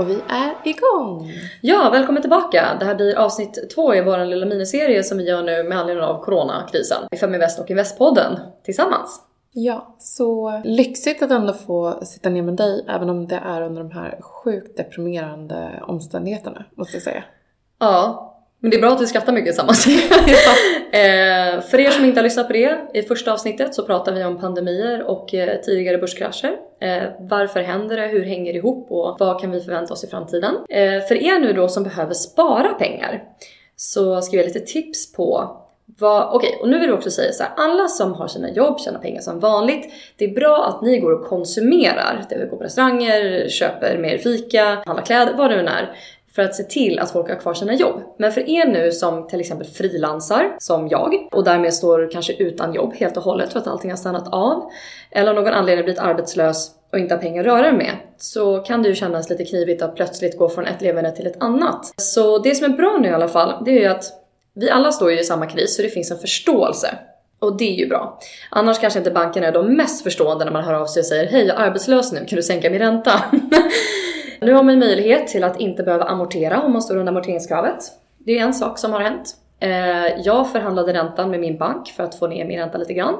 Och vi är igång! Ja, välkommen tillbaka! Det här blir avsnitt två i vår lilla miniserie som vi gör nu med anledning av coronakrisen. I Feminvest och Investpodden tillsammans. Ja, så lyxigt att ändå få sitta ner med dig även om det är under de här sjukt deprimerande omständigheterna, måste jag säga. Ja, men det är bra att vi skrattar mycket tillsammans. eh, för er som inte har lyssnat på det, i första avsnittet så pratar vi om pandemier och eh, tidigare börskrascher. Eh, varför händer det? Hur hänger det ihop? Och vad kan vi förvänta oss i framtiden? Eh, för er nu då som behöver spara pengar så ska jag ge lite tips på Okej, okay, och nu vill jag också säga så här, alla som har sina jobb tjänar pengar som vanligt. Det är bra att ni går och konsumerar. Det vill gå på restauranger, köper mer fika, handlar kläder, vad det nu är för att se till att folk har kvar sina jobb. Men för er nu som till exempel frilansar, som jag, och därmed står kanske utan jobb helt och hållet för att allting har stannat av, eller av någon anledning blivit arbetslös och inte har pengar att röra med, så kan det ju kännas lite knivigt att plötsligt gå från ett leverne till ett annat. Så det som är bra nu i alla fall, det är ju att vi alla står ju i samma kris så det finns en förståelse. Och det är ju bra. Annars kanske inte bankerna är de mest förstående när man hör av sig och säger Hej jag är arbetslös nu, kan du sänka min ränta? Nu har man möjlighet till att inte behöva amortera om man står under amorteringskravet. Det är en sak som har hänt. Eh, jag förhandlade räntan med min bank för att få ner min ränta lite grann.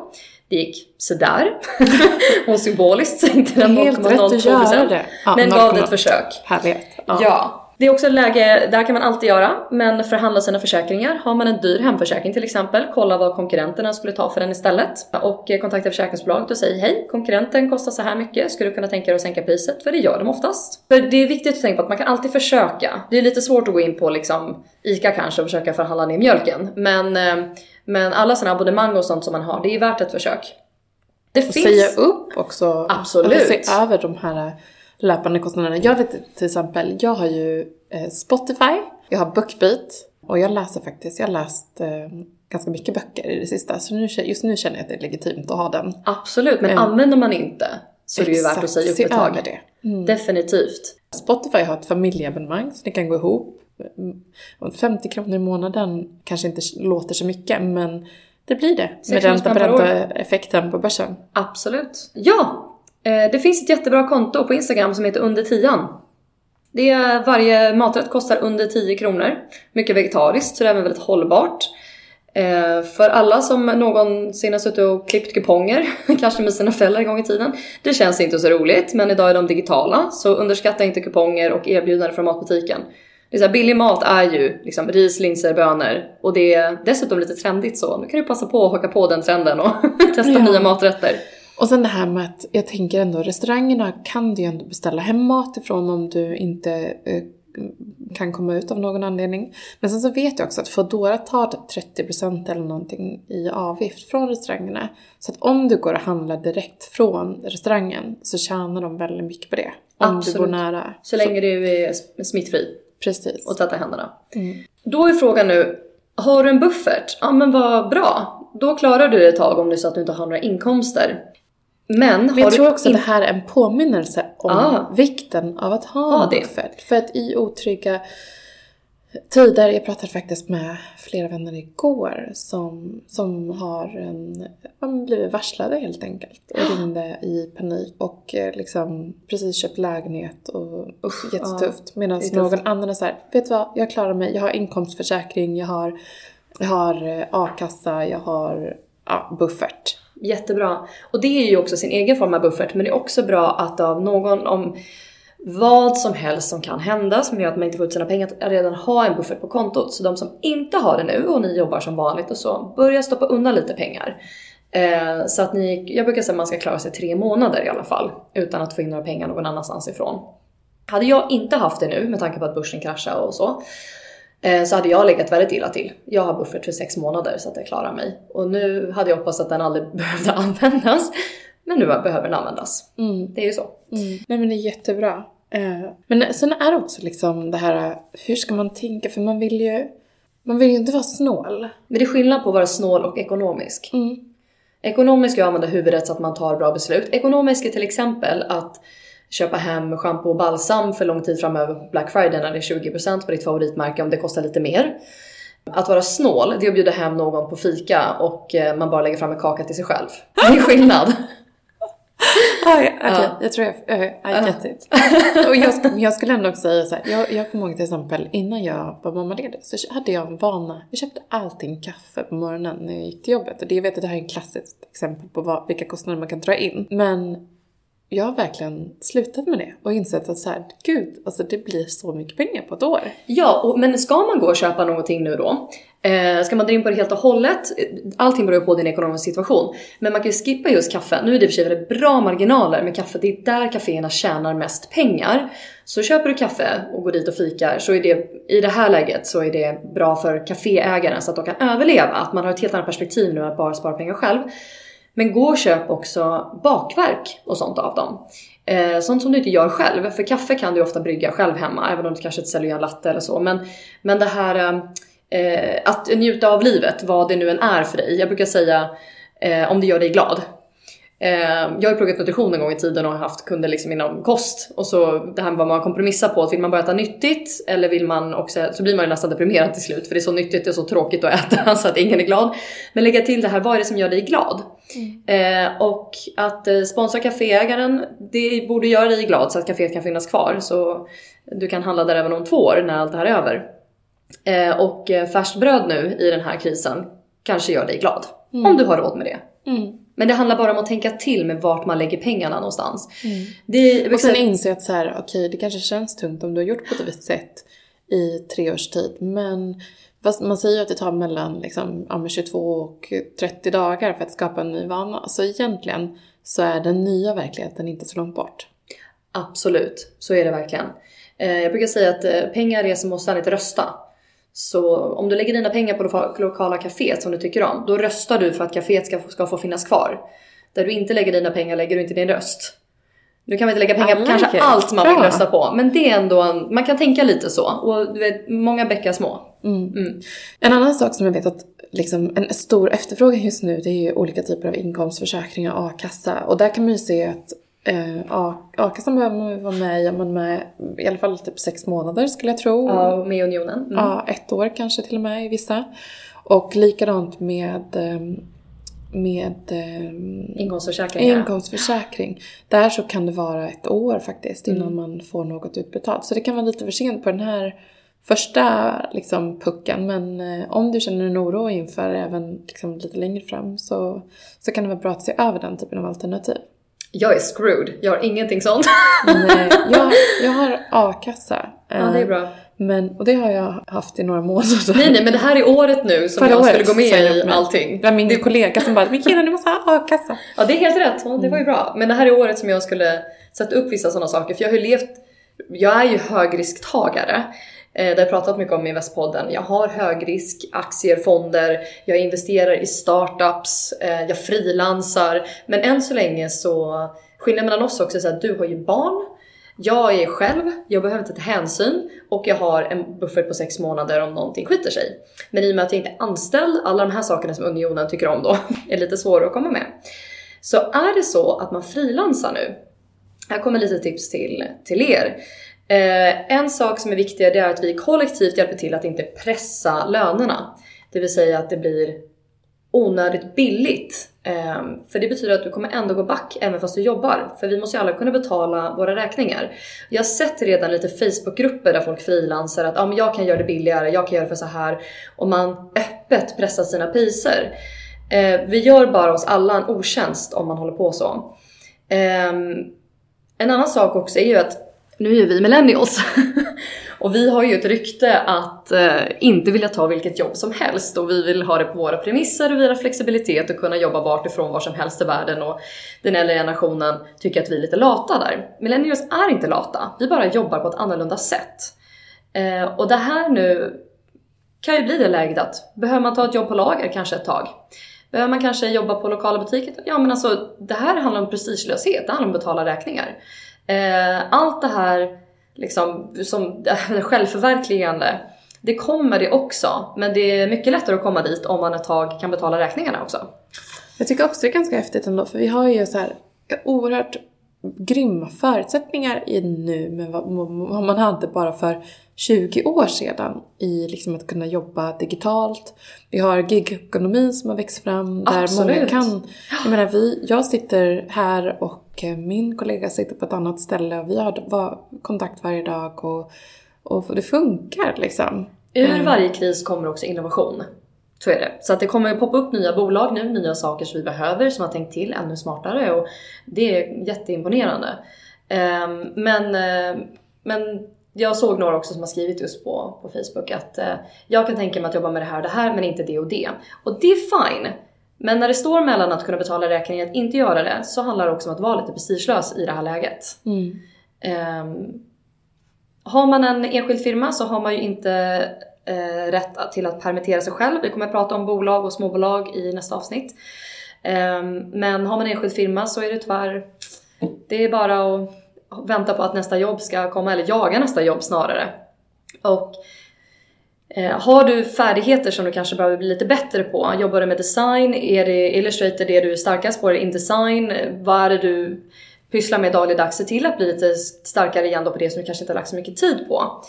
Det gick sådär. Hon symboliskt sänkte den 0,02% ja, men gav det ett försök. Härlighet. Ja. ja. Det är också ett läge, det här kan man alltid göra, men förhandla sina försäkringar. Har man en dyr hemförsäkring till exempel, kolla vad konkurrenterna skulle ta för den istället. Och kontakta försäkringsbolaget och säg hej, konkurrenten kostar så här mycket, skulle du kunna tänka dig att sänka priset? För det gör de oftast. För det är viktigt att tänka på att man kan alltid försöka. Det är lite svårt att gå in på liksom ICA kanske och försöka förhandla ner mjölken. Men, eh, men alla sådana abonnemang och sånt som man har, det är värt ett försök. Det och finns... säga upp också. Absolut. Alltså, se över de här löpande kostnaderna. Jag vet till exempel, jag har ju eh, Spotify, jag har Bookbeat och jag läser faktiskt, jag har läst eh, ganska mycket böcker i det sista. Så nu, just nu känner jag att det är legitimt att ha den. Absolut, men mm. använder man inte så är det ju värt att säga upp ett tag. Det. Mm. Definitivt. Spotify har ett familjeabonnemang så det kan gå ihop. 50 kronor i månaden kanske inte låter så mycket men det blir det med ränta på ränta-effekten på börsen. Absolut. Ja, det finns ett jättebra konto på Instagram som heter under tian. Det är, varje maträtt kostar under 10 kronor. Mycket vegetariskt så det är även väldigt hållbart. Eh, för alla som någonsin har suttit och klippt kuponger, kanske med sina föräldrar en gång i tiden. Det känns inte så roligt men idag är de digitala så underskatta inte kuponger och erbjudanden från matbutiken. Det är så här, billig mat är ju liksom ris, linser, bönor och det är dessutom lite trendigt så. Nu kan du passa på att haka på den trenden och testa ja. nya maträtter. Och sen det här med att jag tänker ändå restaurangerna kan du ju ändå beställa hem mat ifrån om du inte eh, kan komma ut av någon anledning. Men sen så vet jag också att Foodora tar typ 30% eller någonting i avgift från restaurangerna. Så att om du går och handlar direkt från restaurangen så tjänar de väldigt mycket på det. Om Absolut. du bor nära. Så länge du är smittfri. Precis. Och tvättar händerna. Mm. Då är frågan nu, har du en buffert? Ja men vad bra. Då klarar du det ett tag om det är så att du inte har några inkomster. Men, Men jag tror också att det här är en påminnelse om ah. vikten av att ha ah, en buffert. För att i otrygga tider, jag pratade faktiskt med flera vänner igår som, som har en, man blivit varslade helt enkelt och ringde i panik och eh, liksom precis köpt lägenhet och Usch, jättetufft. Medan någon annan är såhär, vet du vad, jag klarar mig, jag har inkomstförsäkring, jag har, jag har eh, a-kassa, jag har ja, buffert. Jättebra. Och det är ju också sin egen form av buffert, men det är också bra att av någon om vad som helst som kan hända som gör att man inte får ut sina pengar, att redan ha en buffert på kontot. Så de som inte har det nu och ni jobbar som vanligt och så, börja stoppa undan lite pengar. Eh, så att ni, jag brukar säga att man ska klara sig tre månader i alla fall utan att få in några pengar någon annanstans ifrån. Hade jag inte haft det nu med tanke på att börsen kraschade och så, så hade jag legat väldigt illa till. Jag har buffert för sex månader så att jag klarar mig. Och nu hade jag hoppats att den aldrig behövde användas. Men nu behöver den användas. Mm. Det är ju så. Mm. Nej men det är jättebra. Eh, men sen är det också liksom det här, hur ska man tänka? För man vill ju, man vill ju inte vara snål. Men det är skillnad på att vara snål och ekonomisk. Mm. Ekonomisk är att använda huvudet så att man tar bra beslut. Ekonomisk är till exempel att köpa hem shampoo och balsam för lång tid framöver på Black Friday när det är 20% på ditt favoritmärke om det kostar lite mer. Att vara snål, det är att bjuda hem någon på fika och eh, man bara lägger fram en kaka till sig själv. Det är skillnad. ah, ja, okay. ja. Jag tror jag, uh, I get it. och jag, jag, skulle ändå också säga så här, jag, jag kommer ihåg till exempel innan jag var mammaledig så hade jag en vana, jag köpte alltid kaffe på morgonen när jag gick till jobbet. Och det, jag vet att det här är ett klassiskt exempel på vad, vilka kostnader man kan dra in. Men jag har verkligen slutat med det och insett att så här, gud, alltså det blir så mycket pengar på ett år. Ja, och, men ska man gå och köpa någonting nu då, eh, ska man dra in på det helt och hållet, allting beror ju på din ekonomiska situation, men man kan ju skippa just kaffe. Nu är det i och för sig väldigt bra marginaler med kaffe, det är där kaféerna tjänar mest pengar. Så köper du kaffe och går dit och fikar så är det i det här läget så är det bra för kaféägaren så att de kan överleva, att man har ett helt annat perspektiv nu att bara spara pengar själv. Men gå och köp också bakverk och sånt av dem. Eh, sånt som du inte gör själv. För kaffe kan du ofta brygga själv hemma, även om du kanske inte säljer en latte eller så. Men, men det här eh, att njuta av livet, vad det nu än är för dig. Jag brukar säga eh, om det gör dig glad. Eh, jag har ju pluggat nutrition en gång i tiden och haft kunder liksom inom kost. Och så det här med vad man kompromissar på. Vill man bara äta nyttigt eller vill man också, så blir man ju nästan deprimerad till slut för det är så nyttigt och så tråkigt att äta så att ingen är glad. Men lägga till det här, vad är det som gör dig glad? Mm. Eh, och att eh, sponsra kaféägaren, det borde göra dig glad så att kaféet kan finnas kvar. Så du kan handla där även om två år när allt det här är över. Eh, och eh, färskt bröd nu i den här krisen kanske gör dig glad. Mm. Om du har råd med det. Mm. Men det handlar bara om att tänka till med vart man lägger pengarna någonstans. Mm. Det, och sen inse att så här, okej okay, det kanske känns tungt om du har gjort på ett visst sätt i tre års tid. Men man säger ju att det tar mellan liksom, ja, 22 och 30 dagar för att skapa en ny vana. Så egentligen så är den nya verkligheten inte så långt bort. Absolut, så är det verkligen. Eh, jag brukar säga att eh, pengar är som att ständigt rösta. Så om du lägger dina pengar på det lokala kaféet som du tycker om, då röstar du för att kaféet ska, ska få finnas kvar. Där du inte lägger dina pengar lägger du inte din röst. Nu kan man inte lägga pengar på kanske it. allt man vill rösta på, men det är ändå en, man kan tänka lite så. Och du vet, många bäckar små. Mm. Mm. En annan sak som jag vet att liksom, en stor efterfrågan just nu det är ju olika typer av inkomstförsäkringar och a-kassa. Och där kan man ju se att Eh, a-kassan behöver man vara med i, är man med i alla fall typ sex månader skulle jag tro. Ja, med unionen. Mm. Ja, ett år kanske till och med i vissa. Och likadant med ehm, med eh, inkomstförsäkring. inkomstförsäkring. Där så kan det vara ett år faktiskt innan mm. man får något utbetalt. Så det kan vara lite för sent på den här första liksom, pucken. Men eh, om du känner en oro inför även liksom, lite längre fram så, så kan det vara bra att se över den typen av alternativ. Jag är screwed, jag har ingenting sånt. Nej, jag, jag har a-kassa. Ja, det är bra. Men, och det har jag haft i några månader. Nej nej men det här är året nu som Förra jag skulle gå med i allting. Det var min det... kollega som bara “Mikina du måste ha a-kassa”. Ja det är helt rätt, det var ju bra. Men det här är året som jag skulle sätta upp vissa sådana saker för jag har ju levt, jag är ju högrisktagare. Eh, det har jag pratat mycket om i Västpodden. Jag har högrisk, aktier, fonder, jag investerar i startups, eh, jag frilansar. Men än så länge så, skillnaden mellan oss också är att du har ju barn, jag är själv, jag behöver inte ta hänsyn och jag har en buffert på sex månader om någonting skiter sig. Men i och med att jag inte är anställd, alla de här sakerna som Unionen tycker om då, är lite svårare att komma med. Så är det så att man frilansar nu, här kommer lite tips till, till er. Eh, en sak som är viktig är att vi kollektivt hjälper till att inte pressa lönerna. Det vill säga att det blir onödigt billigt. Eh, för det betyder att du kommer ändå gå back även fast du jobbar. För vi måste ju alla kunna betala våra räkningar. Jag har sett redan lite Facebookgrupper där folk frilansar att ah, men jag kan göra det billigare, jag kan göra det för så här. Och man öppet pressar sina priser. Eh, vi gör bara oss alla en otjänst om man håller på så. Ehm, en annan sak också är ju att nu är vi millennials och vi har ju ett rykte att eh, inte vilja ta vilket jobb som helst och vi vill ha det på våra premisser och vi har flexibilitet och kunna jobba vart ifrån var som helst i världen och den äldre generationen tycker att vi är lite lata där. Millennials är inte lata, vi bara jobbar på ett annorlunda sätt. Eh, och det här nu kan ju bli det läget att behöver man ta ett jobb på lager kanske ett tag. Behöver man kanske jobba på lokala butiker? Ja men alltså det här handlar om prestigelöshet, det handlar om att betala räkningar. Eh, allt det här liksom, som självförverkligande, det kommer det också. Men det är mycket lättare att komma dit om man ett tag kan betala räkningarna också. Jag tycker också det är ganska häftigt ändå, för vi har ju så här oerhört grymma förutsättningar i nu med vad man hade bara för 20 år sedan i liksom att kunna jobba digitalt. Vi har gigekonomin som har växt fram där Absolut. många kan... Jag menar, vi, jag sitter här och och min kollega sitter på ett annat ställe och vi har kontakt varje dag och, och det funkar liksom. Ur eh. varje kris kommer också innovation. Så är det. Så att det kommer poppa upp nya bolag nu, nya saker som vi behöver, som har tänkt till ännu smartare och det är jätteimponerande. Ehm, men, eh, men jag såg några också som har skrivit just på, på Facebook att eh, jag kan tänka mig att jobba med det här och det här men inte det och det. Och det är fine. Men när det står mellan att kunna betala räkningen och att inte göra det så handlar det också om att vara lite prestigelös i det här läget. Mm. Um, har man en enskild firma så har man ju inte uh, rätt till att permittera sig själv. Vi kommer att prata om bolag och småbolag i nästa avsnitt. Um, men har man en enskild firma så är det tyvärr, det är bara att vänta på att nästa jobb ska komma, eller jaga nästa jobb snarare. Och Eh, har du färdigheter som du kanske behöver bli lite bättre på? Jobbar du med design? Är det Illustrator det du är starkast på? Är det InDesign? Vad är det du pysslar med dagligdags? Se till att bli lite starkare igen då på det som du kanske inte har lagt så mycket tid på.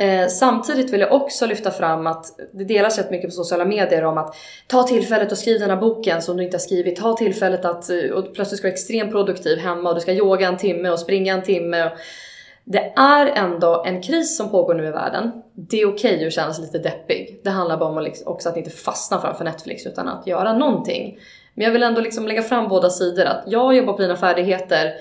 Eh, samtidigt vill jag också lyfta fram att det delas rätt mycket på sociala medier om att ta tillfället och skriv den här boken som du inte har skrivit. Ta tillfället att eh, och plötsligt ska vara extremt produktiv hemma och du ska yoga en timme och springa en timme. Det är ändå en kris som pågår nu i världen. Det är okej okay att känna sig lite deppig. Det handlar bara om liksom också att inte fastna framför Netflix utan att göra någonting. Men jag vill ändå liksom lägga fram båda sidor. Att jag jobbar på dina färdigheter.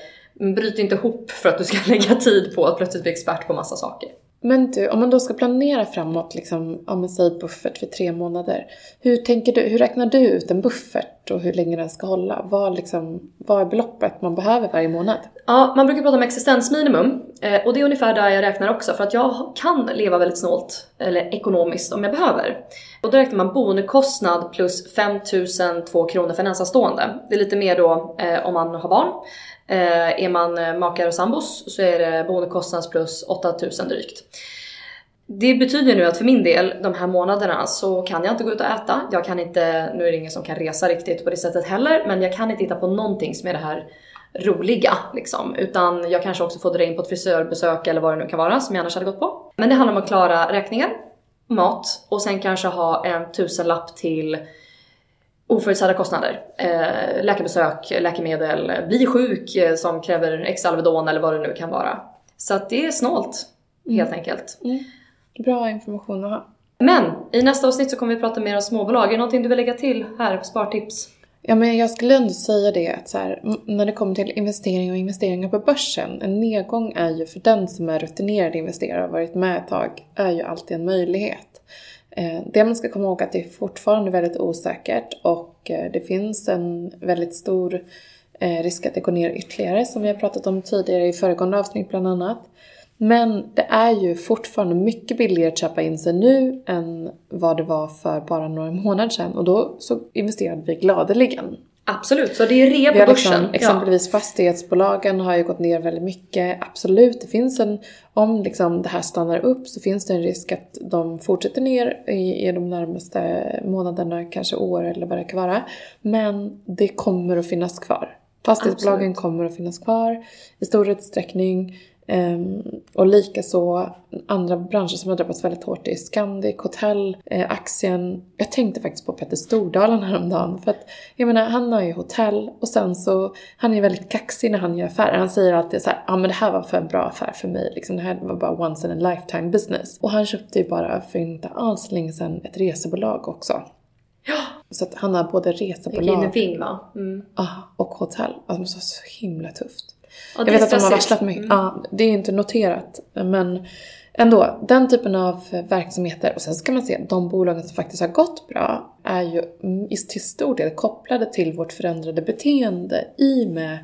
Bryt inte ihop för att du ska lägga tid på att plötsligt bli expert på massa saker. Men du, om man då ska planera framåt, liksom, om man säger buffert för tre månader. Hur, tänker du, hur räknar du ut en buffert och hur länge den ska hålla? Vad, liksom, vad är beloppet man behöver varje månad? Ja, man brukar prata om existensminimum eh, och det är ungefär där jag räknar också för att jag kan leva väldigt snålt eller ekonomiskt om jag behöver. Och då räknar man boendekostnad plus 5002 kronor för en ensamstående. Det är lite mer då eh, om man har barn. Eh, är man eh, makar och sambos så är det boendekostnads plus 8000 drygt. Det betyder nu att för min del, de här månaderna, så kan jag inte gå ut och äta. Jag kan inte, nu är det ingen som kan resa riktigt på det sättet heller, men jag kan inte hitta på någonting som är det här roliga liksom. Utan jag kanske också får dra in på ett frisörbesök eller vad det nu kan vara som jag annars hade gått på. Men det handlar om att klara räkningen, mat och sen kanske ha en tusenlapp till oförutsedda kostnader. Eh, läkarbesök, läkemedel, bli sjuk eh, som kräver x Alvedon eller vad det nu kan vara. Så att det är snålt helt mm. enkelt. Mm. Bra information att ha. Men i nästa avsnitt så kommer vi prata mer om småbolag. Är det någonting du vill lägga till här på Spartips? Ja, men jag skulle ändå säga det att så här, när det kommer till investering och investeringar på börsen, en nedgång är ju för den som är rutinerad investerare och varit med ett tag, är ju alltid en möjlighet. Eh, det man ska komma ihåg är att det är fortfarande väldigt osäkert och eh, det finns en väldigt stor eh, risk att det går ner ytterligare som vi har pratat om tidigare i föregående avsnitt bland annat. Men det är ju fortfarande mycket billigare att köpa in sig nu än vad det var för bara några månader sedan och då så investerade vi gladeligen. Absolut, så det är rea på liksom, börsen. exempelvis ja. fastighetsbolagen har ju gått ner väldigt mycket. Absolut, det finns en, om liksom det här stannar upp så finns det en risk att de fortsätter ner i, i de närmaste månaderna, kanske år eller vad det kan vara. Men det kommer att finnas kvar. Fastighetsbolagen Absolut. kommer att finnas kvar i stor utsträckning. Um, och likaså andra branscher som har drabbats väldigt hårt är Scandic, hotell, eh, aktien. Jag tänkte faktiskt på Petter Stordalen häromdagen för att jag menar han har ju hotell och sen så han är väldigt kaxig när han gör affärer. Han säger alltid så ja ah, men det här var för en bra affär för mig liksom. Det här var bara once in a lifetime business. Och han köpte ju bara för inte alls länge sedan ett resebolag också. Ja! Så att han har både resebolag... Kinnefing va? Mm. Och hotell. Alltså så himla tufft. Ja, jag vet att de har varslat mycket. Mm. Ja, det är inte noterat. Men ändå, den typen av verksamheter. Och sen ska man se, de bolagen som faktiskt har gått bra är ju till stor del kopplade till vårt förändrade beteende i med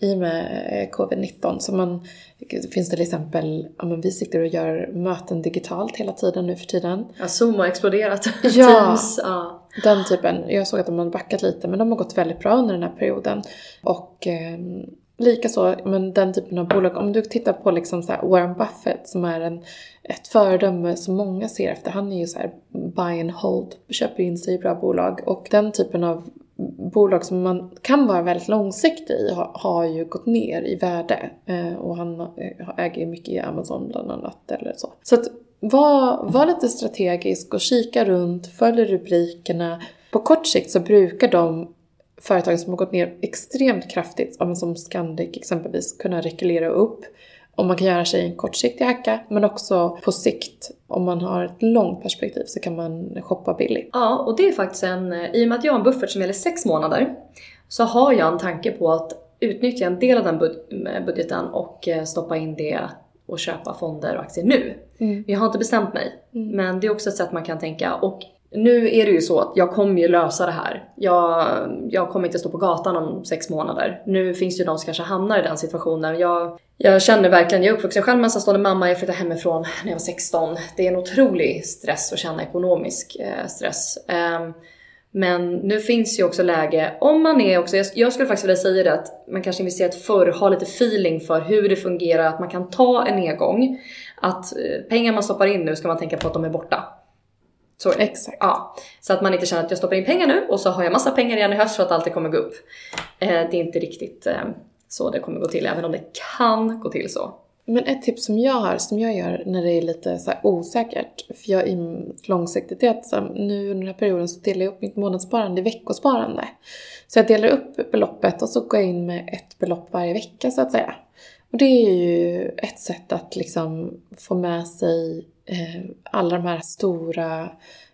i med eh, covid-19. Så man, det finns till exempel, ja men vi sitter och gör möten digitalt hela tiden nu för tiden. Ja, Zoom har exploderat. Ja, Teams, ja. den typen. Jag såg att de har backat lite men de har gått väldigt bra under den här perioden. Och eh, Likaså, men den typen av bolag, om du tittar på liksom så Warren Buffett som är en, ett föredöme som många ser efter. Han är ju så här buy and hold, köper in sig i bra bolag. Och den typen av bolag som man kan vara väldigt långsiktig i har, har ju gått ner i värde. Eh, och han eh, äger mycket i Amazon bland annat eller så. Så att var, var lite strategisk och kika runt, följ rubrikerna. På kort sikt så brukar de företag som har gått ner extremt kraftigt, som Scandic exempelvis, kunna rekulera upp om man kan göra sig en kortsiktig hacka, men också på sikt, om man har ett långt perspektiv så kan man shoppa billigt. Ja, och det är faktiskt en, i och med att jag har en buffert som gäller sex månader, så har jag en tanke på att utnyttja en del av den budgeten och eh, stoppa in det och köpa fonder och aktier nu. Mm. Jag har inte bestämt mig, mm. men det är också ett sätt man kan tänka. Och nu är det ju så att jag kommer ju lösa det här. Jag, jag kommer inte stå på gatan om sex månader. Nu finns det ju de som kanske hamnar i den situationen. Jag, jag känner verkligen, jag är uppvuxen själv med ensamstående mamma, jag flyttade hemifrån när jag var 16. Det är en otrolig stress att känna ekonomisk eh, stress. Ehm, men nu finns ju också läge, om man är också, jag, skulle faktiskt vilja säga det att man kanske investerat förr, har lite feeling för hur det fungerar, att man kan ta en nedgång. Att eh, pengar man stoppar in nu ska man tänka på att de är borta. Så Exakt. Ja. Så att man inte känner att jag stoppar in pengar nu och så har jag massa pengar igen i höst för att allt kommer gå upp. Eh, det är inte riktigt eh, så det kommer gå till, även om det kan gå till så. Men ett tips som jag har, som jag gör när det är lite så osäkert, för jag är långsiktigt, är att nu under den här perioden så delar jag upp mitt månadssparande i veckosparande. Så jag delar upp beloppet och så går jag in med ett belopp varje vecka så att säga. Och det är ju ett sätt att liksom få med sig alla de här stora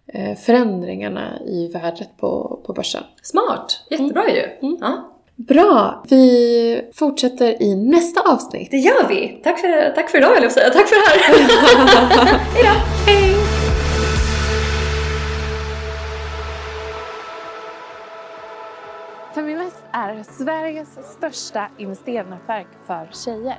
eh, förändringarna i värdet på, på börsen. Smart! Jättebra mm. ju! Mm. Ja. Bra! Vi fortsätter i nästa avsnitt. Det gör vi! Tack för, tack för idag jag säga. Tack för det här! Hejdå! Hej! Feminvest är Sveriges största investeringsnätverk för tjejer.